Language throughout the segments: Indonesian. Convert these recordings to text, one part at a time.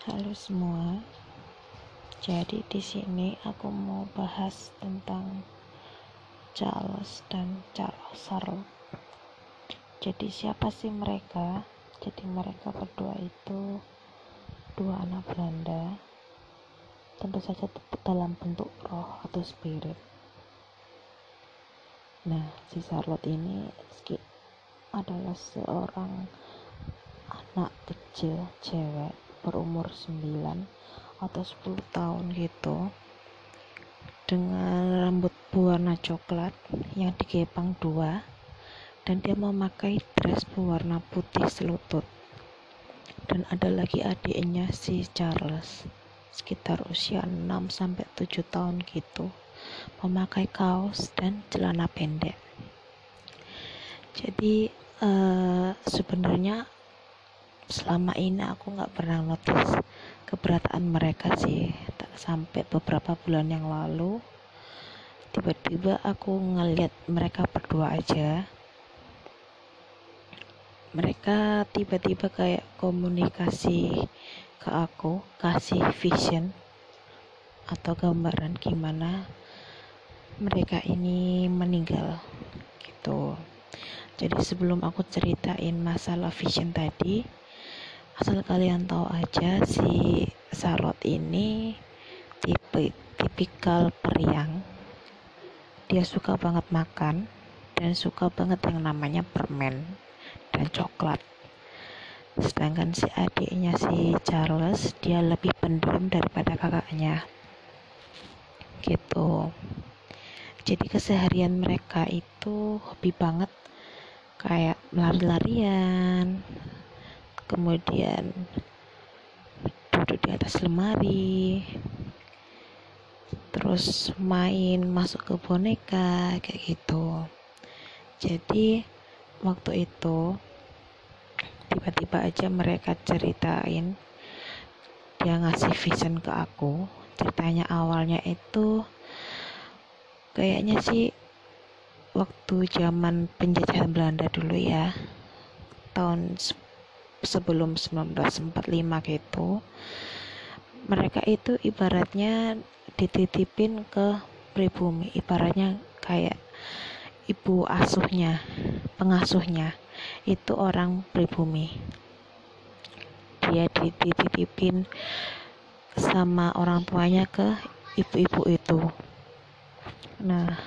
Halo semua. Jadi di sini aku mau bahas tentang Charles dan Charles. Jadi siapa sih mereka? Jadi mereka berdua itu dua anak Belanda. Tentu saja dalam bentuk roh atau spirit. Nah, si Charlotte ini adalah seorang anak kecil cewek berumur 9 atau 10 tahun gitu dengan rambut berwarna coklat yang digepang dua dan dia memakai dress berwarna putih selutut. Dan ada lagi adiknya si Charles sekitar usia 6 sampai 7 tahun gitu memakai kaos dan celana pendek. Jadi uh, sebenarnya selama ini aku nggak pernah notice keberadaan mereka sih. Tak sampai beberapa bulan yang lalu tiba-tiba aku ngeliat mereka berdua aja. Mereka tiba-tiba kayak komunikasi ke aku kasih vision atau gambaran gimana mereka ini meninggal gitu. Jadi sebelum aku ceritain masalah vision tadi asal kalian tahu aja si Charlotte ini tipe tipikal periang. Dia suka banget makan dan suka banget yang namanya permen dan coklat. Sedangkan si adiknya si Charles dia lebih pendiam daripada kakaknya. Gitu. Jadi keseharian mereka itu hobi banget. Kayak lari-larian kemudian duduk di atas lemari. Terus main masuk ke boneka kayak gitu. Jadi waktu itu tiba-tiba aja mereka ceritain dia ngasih vision ke aku. Ceritanya awalnya itu kayaknya sih waktu zaman penjajahan Belanda dulu ya tahun sebelum 1945 gitu mereka itu ibaratnya dititipin ke pribumi ibaratnya kayak ibu asuhnya pengasuhnya itu orang pribumi. Dia dititipin sama orang tuanya ke ibu-ibu itu. Nah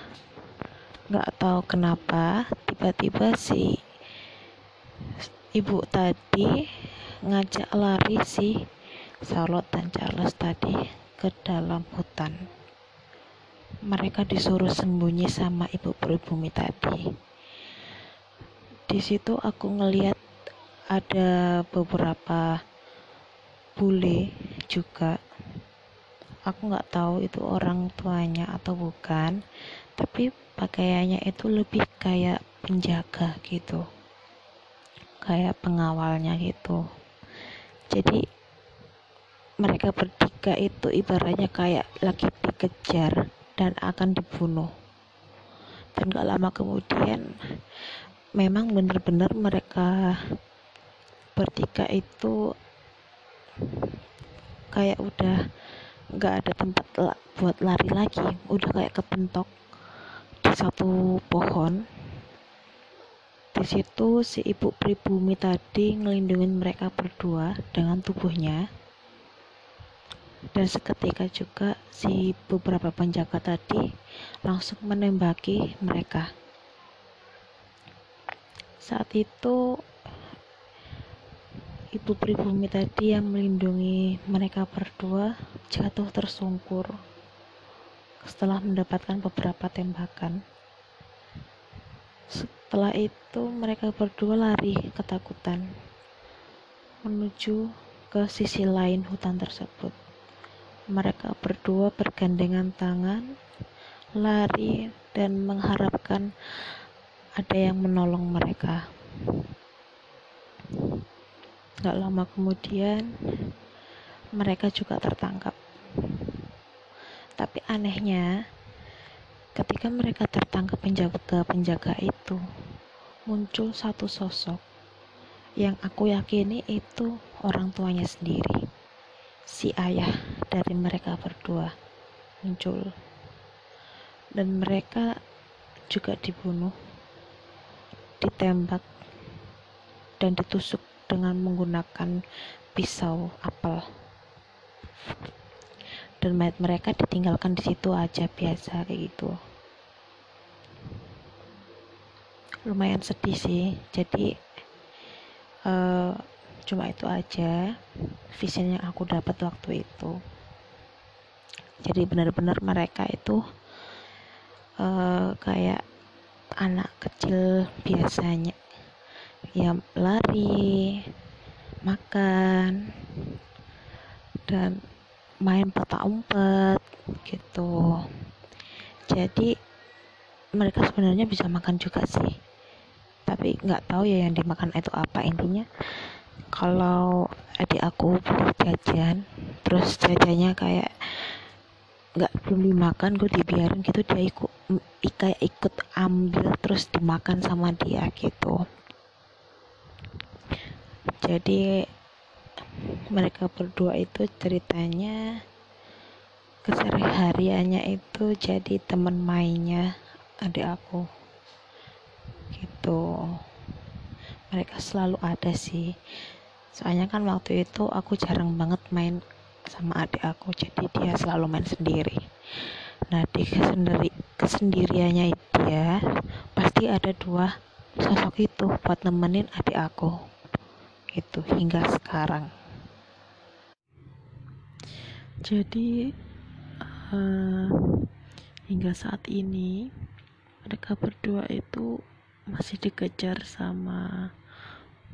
nggak tahu kenapa tiba-tiba si ibu tadi ngajak lari si Charlotte dan Charles tadi ke dalam hutan. Mereka disuruh sembunyi sama ibu pribumi tadi. Di situ aku ngeliat ada beberapa bule juga. Aku nggak tahu itu orang tuanya atau bukan, tapi pakaiannya itu lebih kayak penjaga gitu kayak pengawalnya gitu. Jadi mereka bertiga itu ibaratnya kayak lagi dikejar dan akan dibunuh. Dan gak lama kemudian memang benar-benar mereka bertiga itu kayak udah nggak ada tempat buat lari lagi. Udah kayak kepentok di satu pohon di situ si ibu pribumi tadi ngelindungin mereka berdua dengan tubuhnya. Dan seketika juga si beberapa penjaga tadi langsung menembaki mereka. Saat itu ibu pribumi tadi yang melindungi mereka berdua jatuh tersungkur setelah mendapatkan beberapa tembakan. Setelah itu mereka berdua lari ketakutan menuju ke sisi lain hutan tersebut. Mereka berdua bergandengan tangan, lari dan mengharapkan ada yang menolong mereka. Gak lama kemudian, mereka juga tertangkap. Tapi anehnya, Ketika mereka tertangkap penjaga-penjaga itu, muncul satu sosok yang aku yakini itu orang tuanya sendiri. si ayah dari mereka berdua muncul. Dan mereka juga dibunuh ditembak dan ditusuk dengan menggunakan pisau apel. Dan mayat mereka ditinggalkan di situ aja biasa kayak gitu lumayan sedih sih. Jadi uh, cuma itu aja vision yang aku dapat waktu itu. Jadi benar-benar mereka itu uh, kayak anak kecil biasanya. Ya lari makan dan main peta umpet gitu. Jadi mereka sebenarnya bisa makan juga sih tapi nggak tahu ya yang dimakan itu apa intinya. Kalau adik aku beli jajan terus jajannya kayak nggak belum dimakan gue dibiarin gitu dia ikut kayak ikut ambil terus dimakan sama dia gitu. Jadi mereka berdua itu ceritanya kesehariannya itu jadi teman mainnya adik aku gitu. Mereka selalu ada sih. Soalnya kan waktu itu aku jarang banget main sama adik aku jadi dia selalu main sendiri. Nah di kesendiri kesendiriannya dia pasti ada dua sosok itu buat nemenin adik aku. Itu hingga sekarang. Jadi uh, hingga saat ini mereka berdua itu masih dikejar sama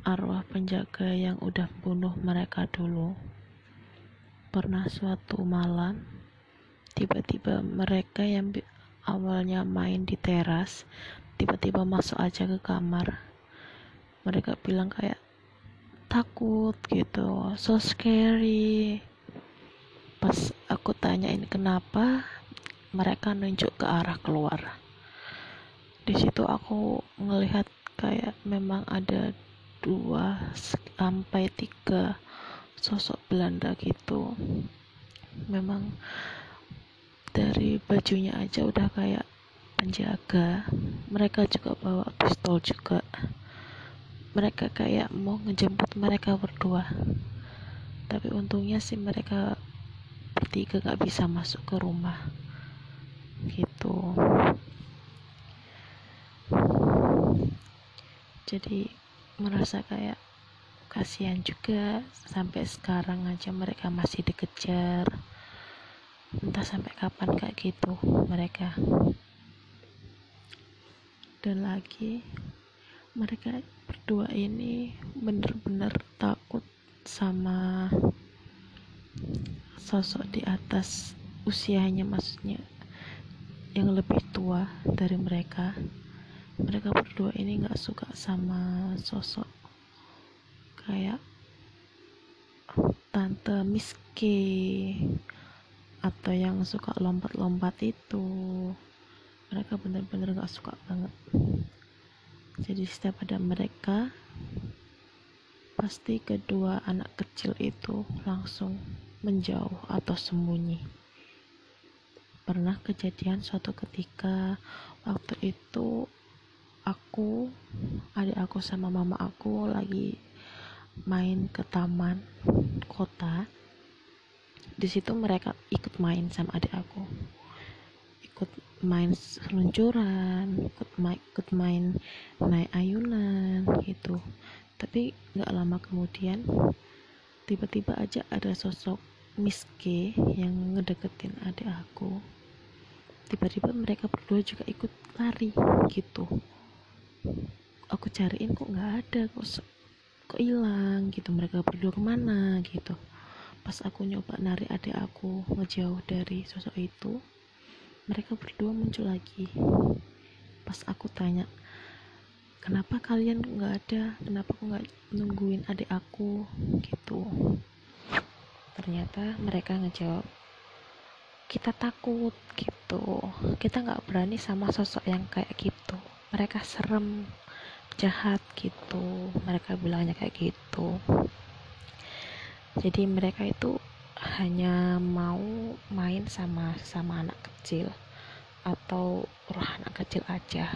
arwah penjaga yang udah bunuh mereka dulu. Pernah suatu malam, tiba-tiba mereka yang awalnya main di teras, tiba-tiba masuk aja ke kamar. Mereka bilang kayak takut gitu, so scary. Pas aku tanyain kenapa, mereka nunjuk ke arah keluar. Di situ aku ngelihat kayak memang ada dua sampai tiga sosok Belanda gitu. Memang dari bajunya aja udah kayak penjaga. Mereka juga bawa pistol juga. Mereka kayak mau ngejemput mereka berdua. Tapi untungnya sih mereka bertiga gak bisa masuk ke rumah. Gitu jadi merasa kayak kasihan juga. Sampai sekarang aja mereka masih dikejar. Entah sampai kapan kayak gitu mereka. Dan lagi mereka berdua ini bener-bener takut sama sosok di atas usianya maksudnya yang lebih tua dari mereka mereka berdua ini nggak suka sama sosok kayak tante Miski atau yang suka lompat-lompat itu. Mereka bener-bener gak suka banget. Jadi setiap ada mereka pasti kedua anak kecil itu langsung menjauh atau sembunyi. Pernah kejadian suatu ketika waktu itu aku adik aku sama mama aku lagi main ke taman kota. Di situ mereka ikut main sama adik aku. Ikut main seluncuran ikut main ikut main naik ayunan gitu. Tapi nggak lama kemudian tiba-tiba aja ada sosok Miss K yang ngedeketin adik aku. Tiba-tiba mereka berdua juga ikut lari gitu aku cariin kok nggak ada kok kok hilang gitu. Mereka berdua ke mana gitu. Pas aku nyoba narik adik aku ngejauh dari sosok itu mereka berdua muncul lagi. Pas aku tanya kenapa kalian nggak ada? Kenapa aku nggak nungguin adik aku? gitu. Ternyata mereka ngejawab kita takut gitu. Kita nggak berani sama sosok yang kayak gitu mereka serem jahat gitu mereka bilangnya kayak gitu. Jadi mereka itu hanya mau main sama sama anak kecil atau roh anak kecil aja